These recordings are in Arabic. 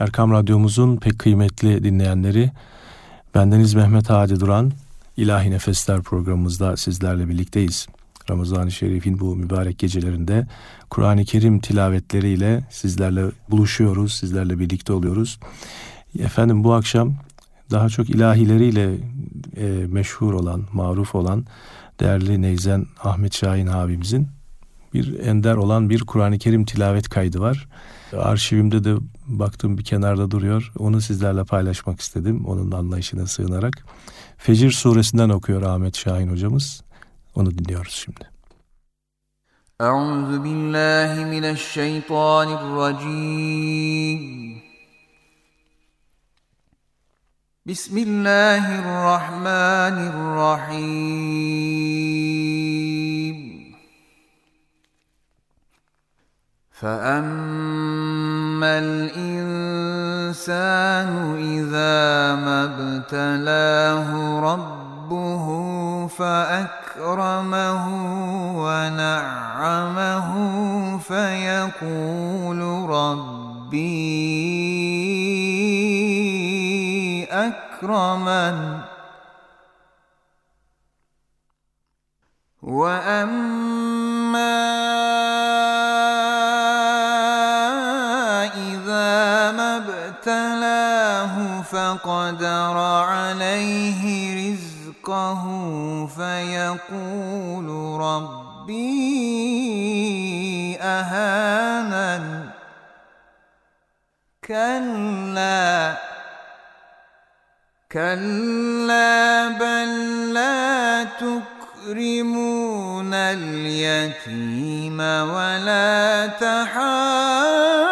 Erkam Radyomuzun pek kıymetli dinleyenleri, bendeniz Mehmet Hadi Duran, İlahi Nefesler programımızda sizlerle birlikteyiz. Ramazan-ı Şerif'in bu mübarek gecelerinde Kur'an-ı Kerim tilavetleriyle sizlerle buluşuyoruz, sizlerle birlikte oluyoruz. Efendim bu akşam daha çok ilahileriyle e, meşhur olan, maruf olan değerli Neyzen Ahmet Şahin abimizin bir ender olan bir Kur'an-ı Kerim tilavet kaydı var. Arşivimde de baktım bir kenarda duruyor. Onu sizlerle paylaşmak istedim. Onun anlayışına sığınarak. Fecir suresinden okuyor Ahmet Şahin hocamız. Onu dinliyoruz şimdi. Euzu billahi mineşşeytanirracim. Bismillahirrahmanirrahim. فأما الإنسان إذا ما ابتلاه ربه فأكرمه ونعمه فيقول ربي أكرمن وأما فقدر عليه رزقه فيقول ربي أهانن كلا كلا بل لا تكرمون اليتيم ولا تحاضون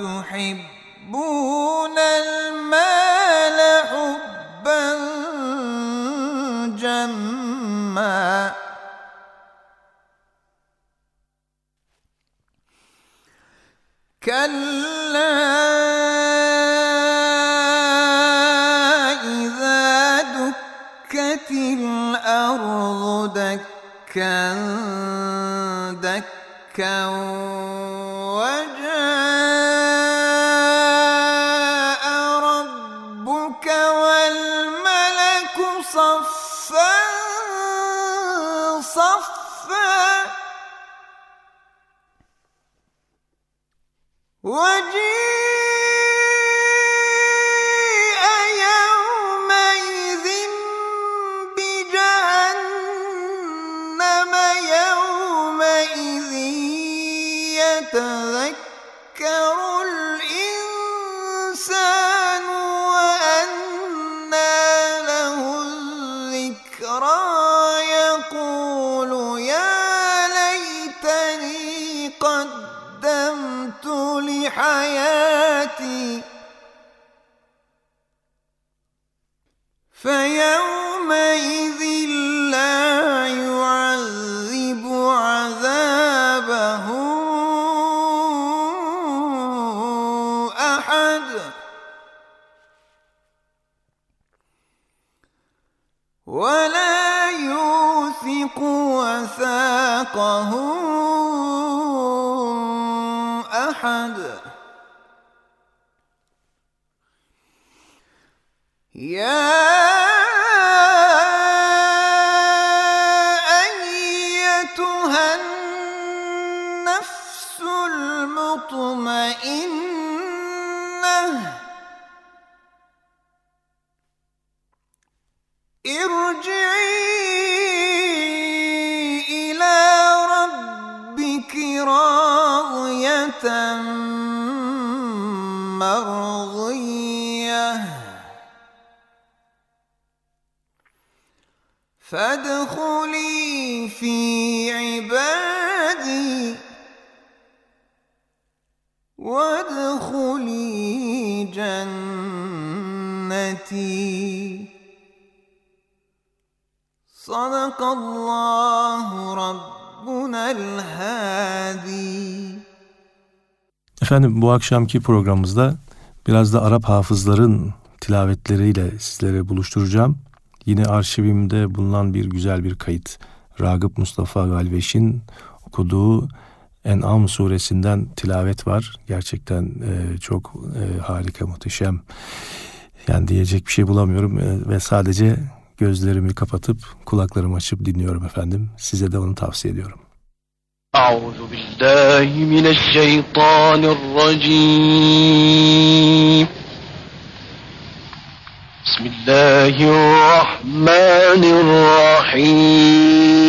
وتحبون وادخلي جنتي صدق الله ربنا الهادي Efendim bu akşamki programımızda biraz da Arap hafızların tilavetleriyle sizlere buluşturacağım. Yine arşivimde bulunan bir güzel bir kayıt. Ragıp Mustafa Galveş'in okuduğu En'am suresinden tilavet var. Gerçekten e, çok e, harika, muhteşem. Yani diyecek bir şey bulamıyorum e, ve sadece gözlerimi kapatıp kulaklarımı açıp dinliyorum efendim. Size de onu tavsiye ediyorum. Euzu billahi mineşşeytanirracim. Bismillahirrahmanirrahim.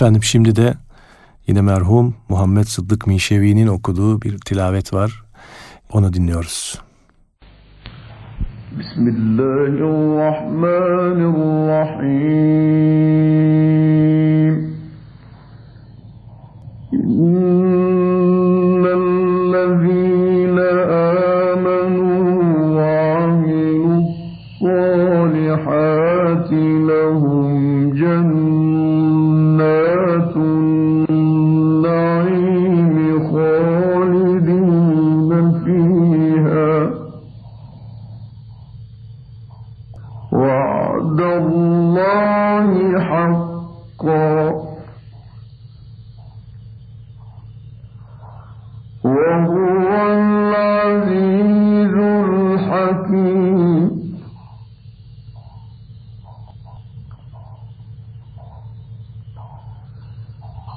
Efendim şimdi de yine merhum Muhammed Sıddık Minşevi'nin okuduğu bir tilavet var. Onu dinliyoruz. Bismillahirrahmanirrahim.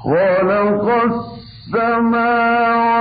ولقد السماوات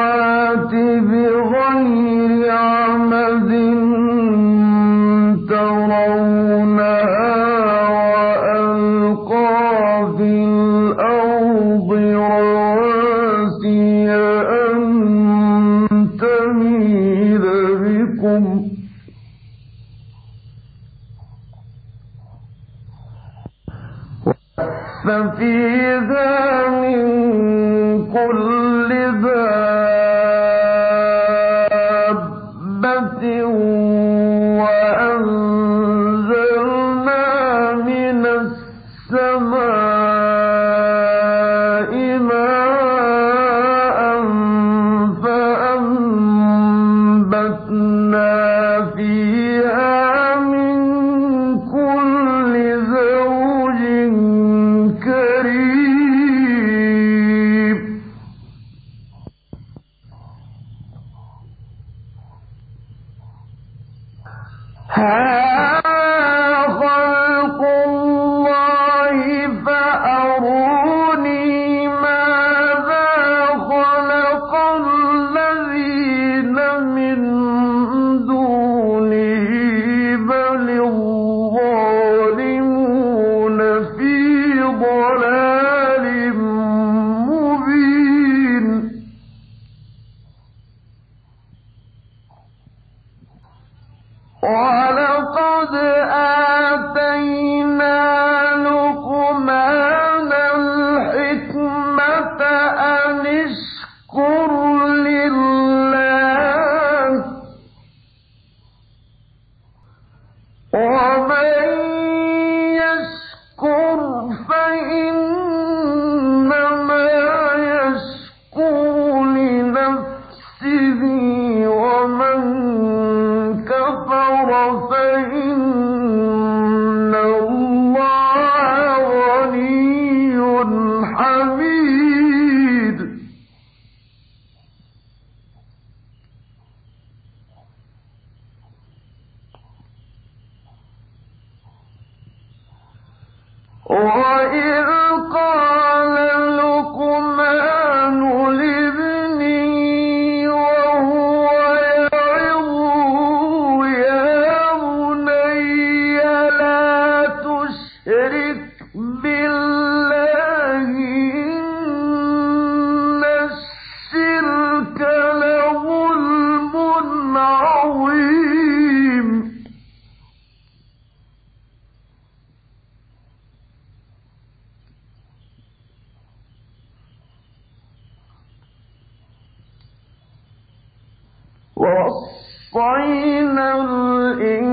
وَوَصَّيْنَا الْإِنسَانَ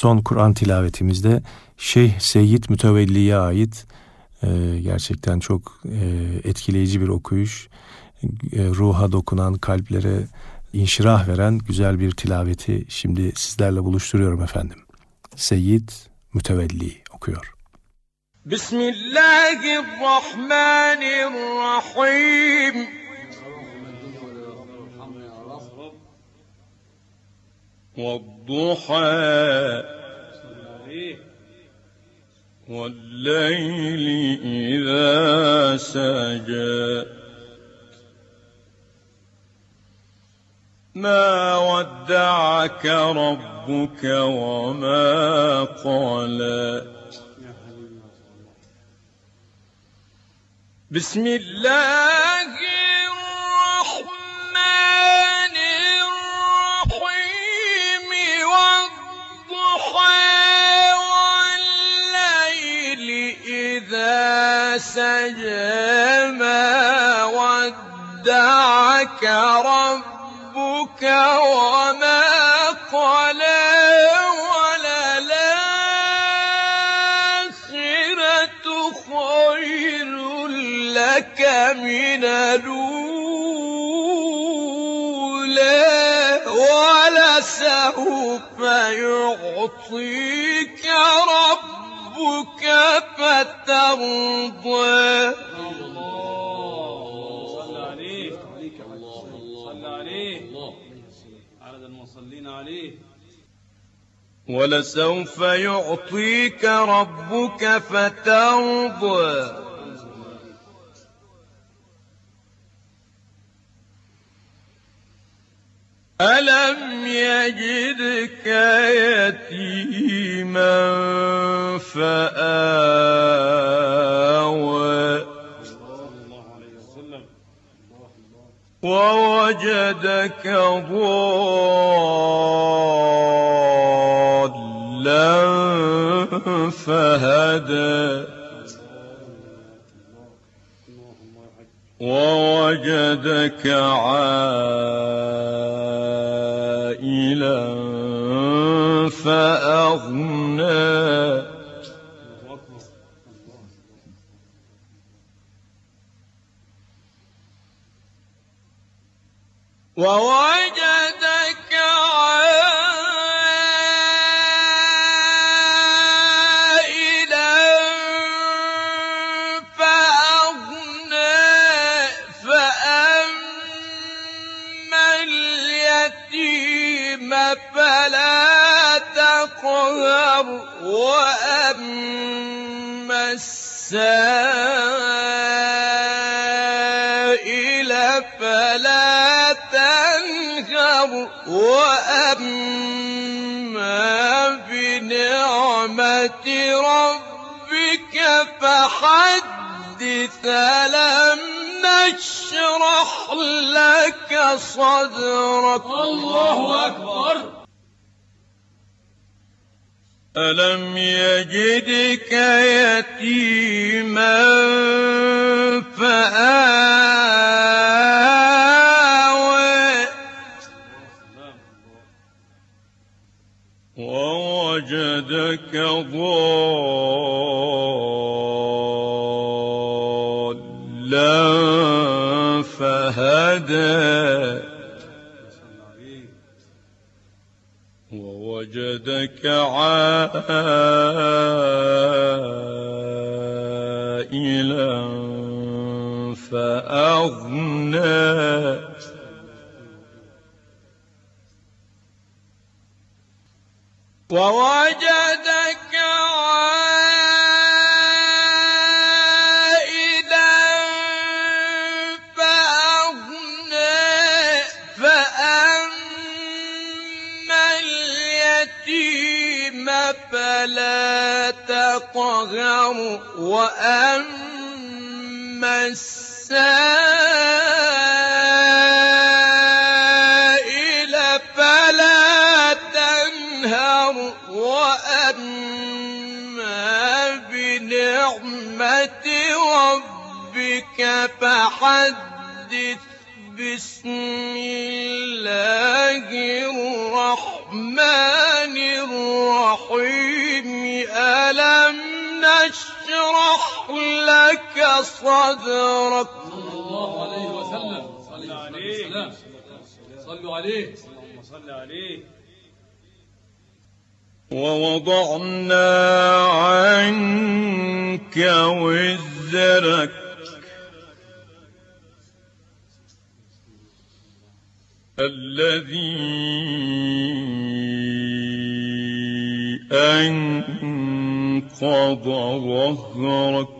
son Kur'an tilavetimizde Şeyh Seyyid Mütevelli'ye ait e, gerçekten çok e, etkileyici bir okuyuş, e, ruha dokunan, kalplere inşirah veren güzel bir tilaveti şimdi sizlerle buluşturuyorum efendim. Seyyid Mütevelli okuyor. Bismillahirrahmanirrahim. والضحى والليل إذا سجى. ما ودعك ربك وما قلى بسم الله. ودعك ربك وما قلى وللآخرة خير لك من الأولى ولسوف يعطيك ربك فترضى صلى عليه صلى عليه عدد المصلين عليه ولسوف يعطيك ربك فترضى. ألم يجدك يتيما فآوى. ووجدك فهدى. ووجدك عائلا فأغنى فأغنى. ووجدك عائدا فأغنى. فأما اليتيم فلا تقهر وأما السبيل السائل فلا تنهر وأما بنعمة ربك فحدث بسم الله الرحمن الرحيم. ألم نشرح لك صدرك صلى الله عليه وسلم صلى عليه وسلم صلوا عليه. اللهم صل عليه. ووضعنا عنك وزرك. الذي أنقض ظهرك.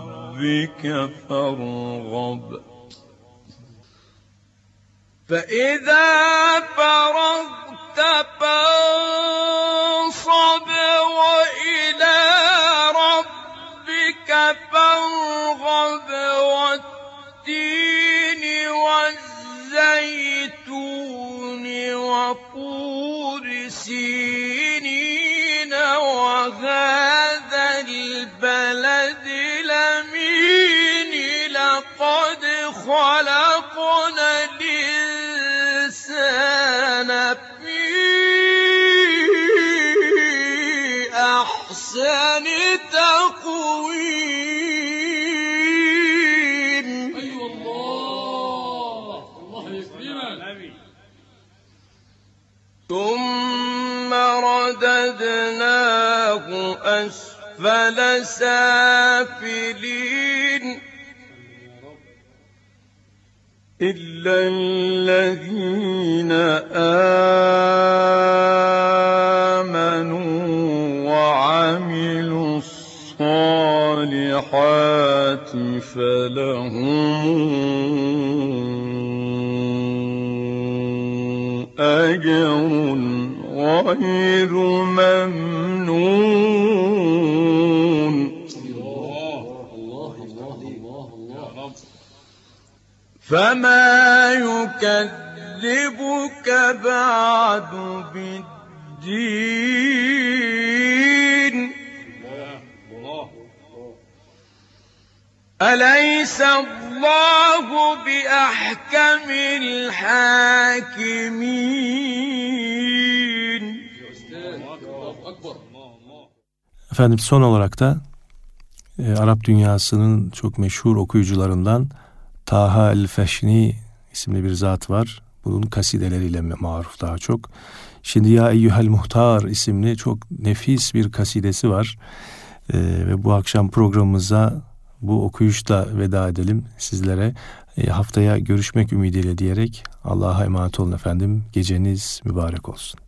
فارغب. فإذا فرغت فانصب وإلى ربك فارغب والتين والزيتون وطور سينين وهذا خلقنا الإنسان في أحسن تقويم. أيوه الله. الله يكرمك. ثم رددناه أسفل سافلين. إلا الذين آمنوا وعملوا الصالحات فلهم أجر غير ممنون. فما يكذبك بعد بالدين أليس الله بأحكم الحاكمين الله اكبر Efendim son olarak da e, Arap dünyasının çok meşhur okuyucularından Taha el-Feşni isimli bir zat var. Bunun kasideleriyle maruf daha çok. Şimdi Ya Eyyuhel Muhtar isimli çok nefis bir kasidesi var. E, ve bu akşam programımıza bu okuyuşla veda edelim sizlere. E, haftaya görüşmek ümidiyle diyerek Allah'a emanet olun efendim. Geceniz mübarek olsun.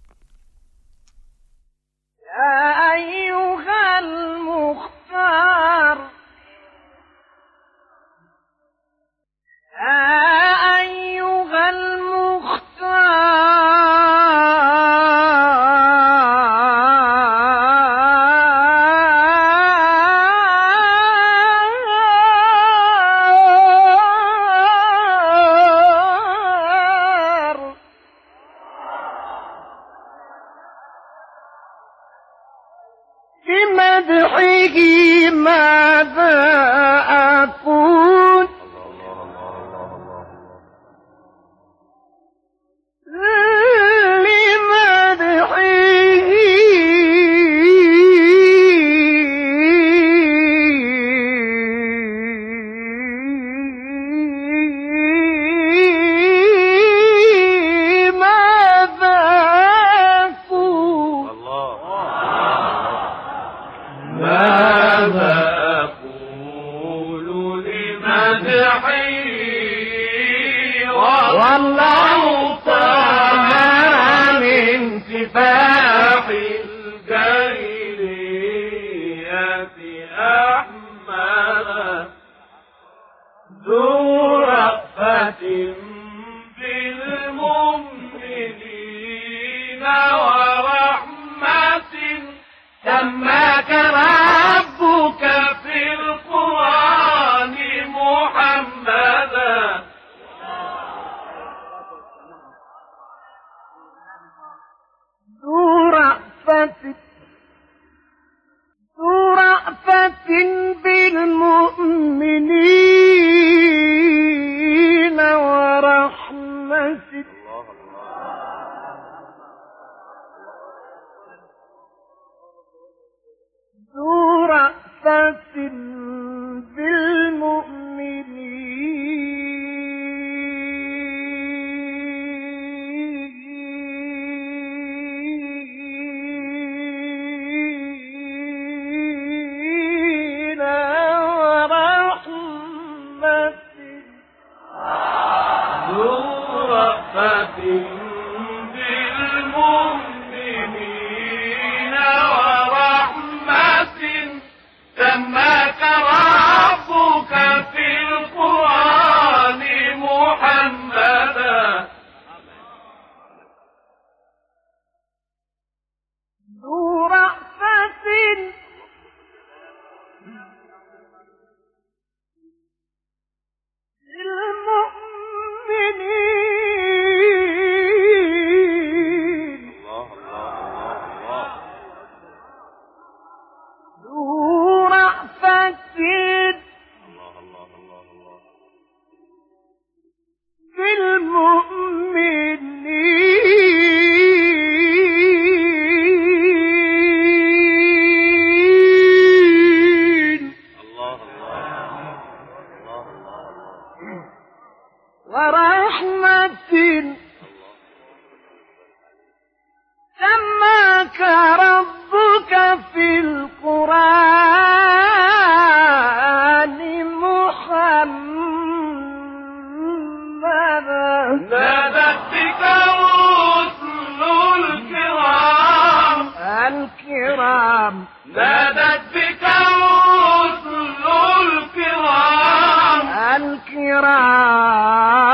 الكرام نادت الكرام. الكرام. نادت بك رسل الكرام. الكرام.